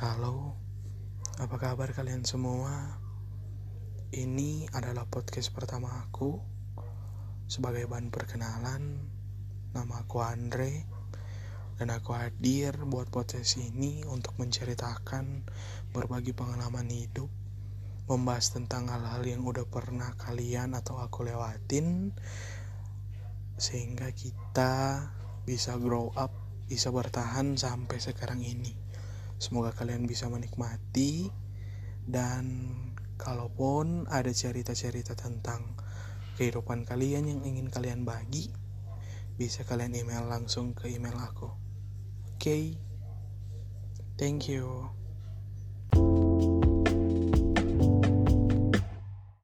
Halo, apa kabar kalian semua? Ini adalah podcast pertama aku. Sebagai bahan perkenalan, nama aku Andre dan aku hadir buat podcast ini untuk menceritakan berbagi pengalaman hidup, membahas tentang hal-hal yang udah pernah kalian atau aku lewatin sehingga kita bisa grow up, bisa bertahan sampai sekarang ini. Semoga kalian bisa menikmati dan kalaupun ada cerita-cerita tentang kehidupan kalian yang ingin kalian bagi, bisa kalian email langsung ke email aku. Oke. Okay? Thank you.